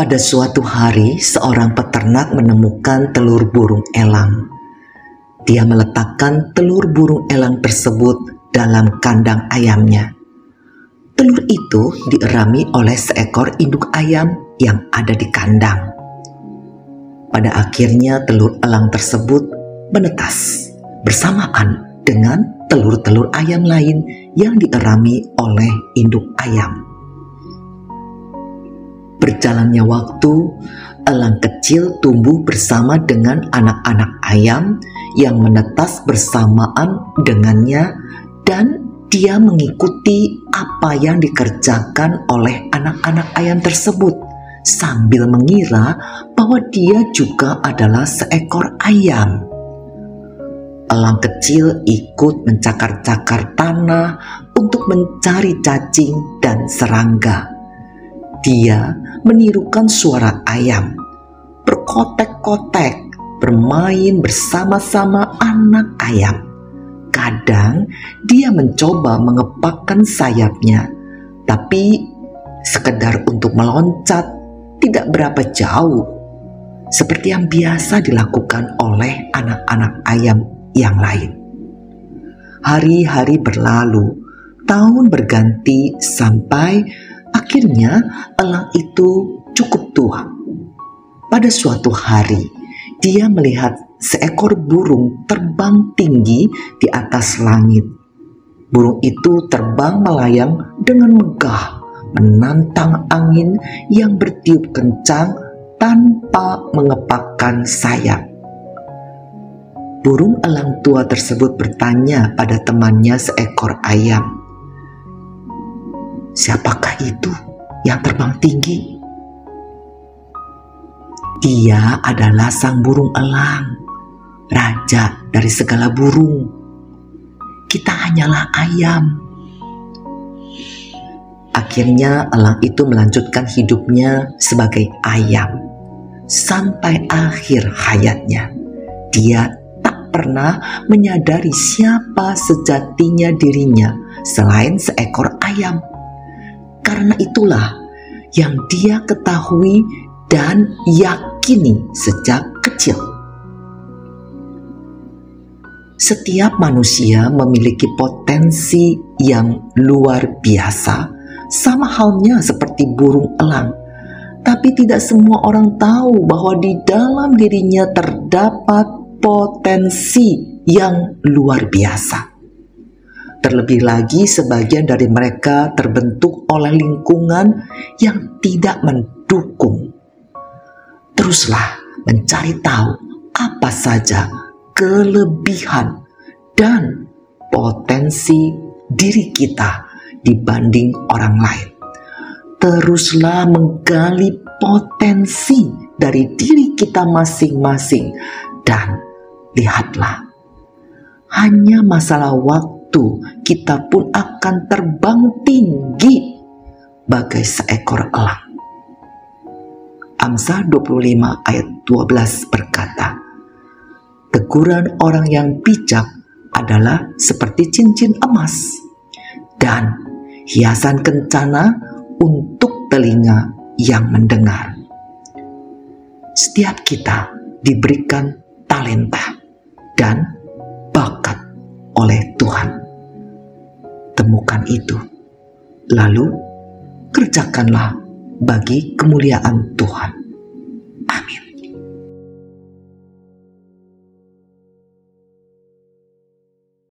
Pada suatu hari, seorang peternak menemukan telur burung elang. Dia meletakkan telur burung elang tersebut dalam kandang ayamnya. Telur itu dierami oleh seekor induk ayam yang ada di kandang. Pada akhirnya, telur elang tersebut menetas bersamaan dengan telur-telur ayam lain yang dierami oleh induk ayam. Berjalannya waktu, elang kecil tumbuh bersama dengan anak-anak ayam yang menetas bersamaan dengannya dan dia mengikuti apa yang dikerjakan oleh anak-anak ayam tersebut sambil mengira bahwa dia juga adalah seekor ayam. Elang kecil ikut mencakar-cakar tanah untuk mencari cacing dan serangga dia menirukan suara ayam, berkotek-kotek, bermain bersama-sama anak ayam. Kadang dia mencoba mengepakkan sayapnya, tapi sekedar untuk meloncat tidak berapa jauh, seperti yang biasa dilakukan oleh anak-anak ayam yang lain. Hari-hari berlalu, tahun berganti sampai Akhirnya elang itu cukup tua. Pada suatu hari, dia melihat seekor burung terbang tinggi di atas langit. Burung itu terbang melayang dengan megah, menantang angin yang bertiup kencang tanpa mengepakkan sayap. Burung elang tua tersebut bertanya pada temannya seekor ayam, Siapakah itu yang terbang tinggi? Dia adalah sang burung elang, raja dari segala burung. Kita hanyalah ayam. Akhirnya, elang itu melanjutkan hidupnya sebagai ayam sampai akhir hayatnya. Dia tak pernah menyadari siapa sejatinya dirinya selain seekor ayam. Karena itulah yang dia ketahui dan yakini sejak kecil. Setiap manusia memiliki potensi yang luar biasa, sama halnya seperti burung elang. Tapi tidak semua orang tahu bahwa di dalam dirinya terdapat potensi yang luar biasa. Terlebih lagi, sebagian dari mereka terbentuk oleh lingkungan yang tidak mendukung. Teruslah mencari tahu apa saja kelebihan dan potensi diri kita dibanding orang lain. Teruslah menggali potensi dari diri kita masing-masing, dan lihatlah, hanya masalah waktu itu kita pun akan terbang tinggi bagai seekor elang. Amsal 25 ayat 12 berkata, Teguran orang yang bijak adalah seperti cincin emas dan hiasan kencana untuk telinga yang mendengar. Setiap kita diberikan talenta dan bakat oleh Temukan itu. Lalu kerjakanlah bagi kemuliaan Tuhan.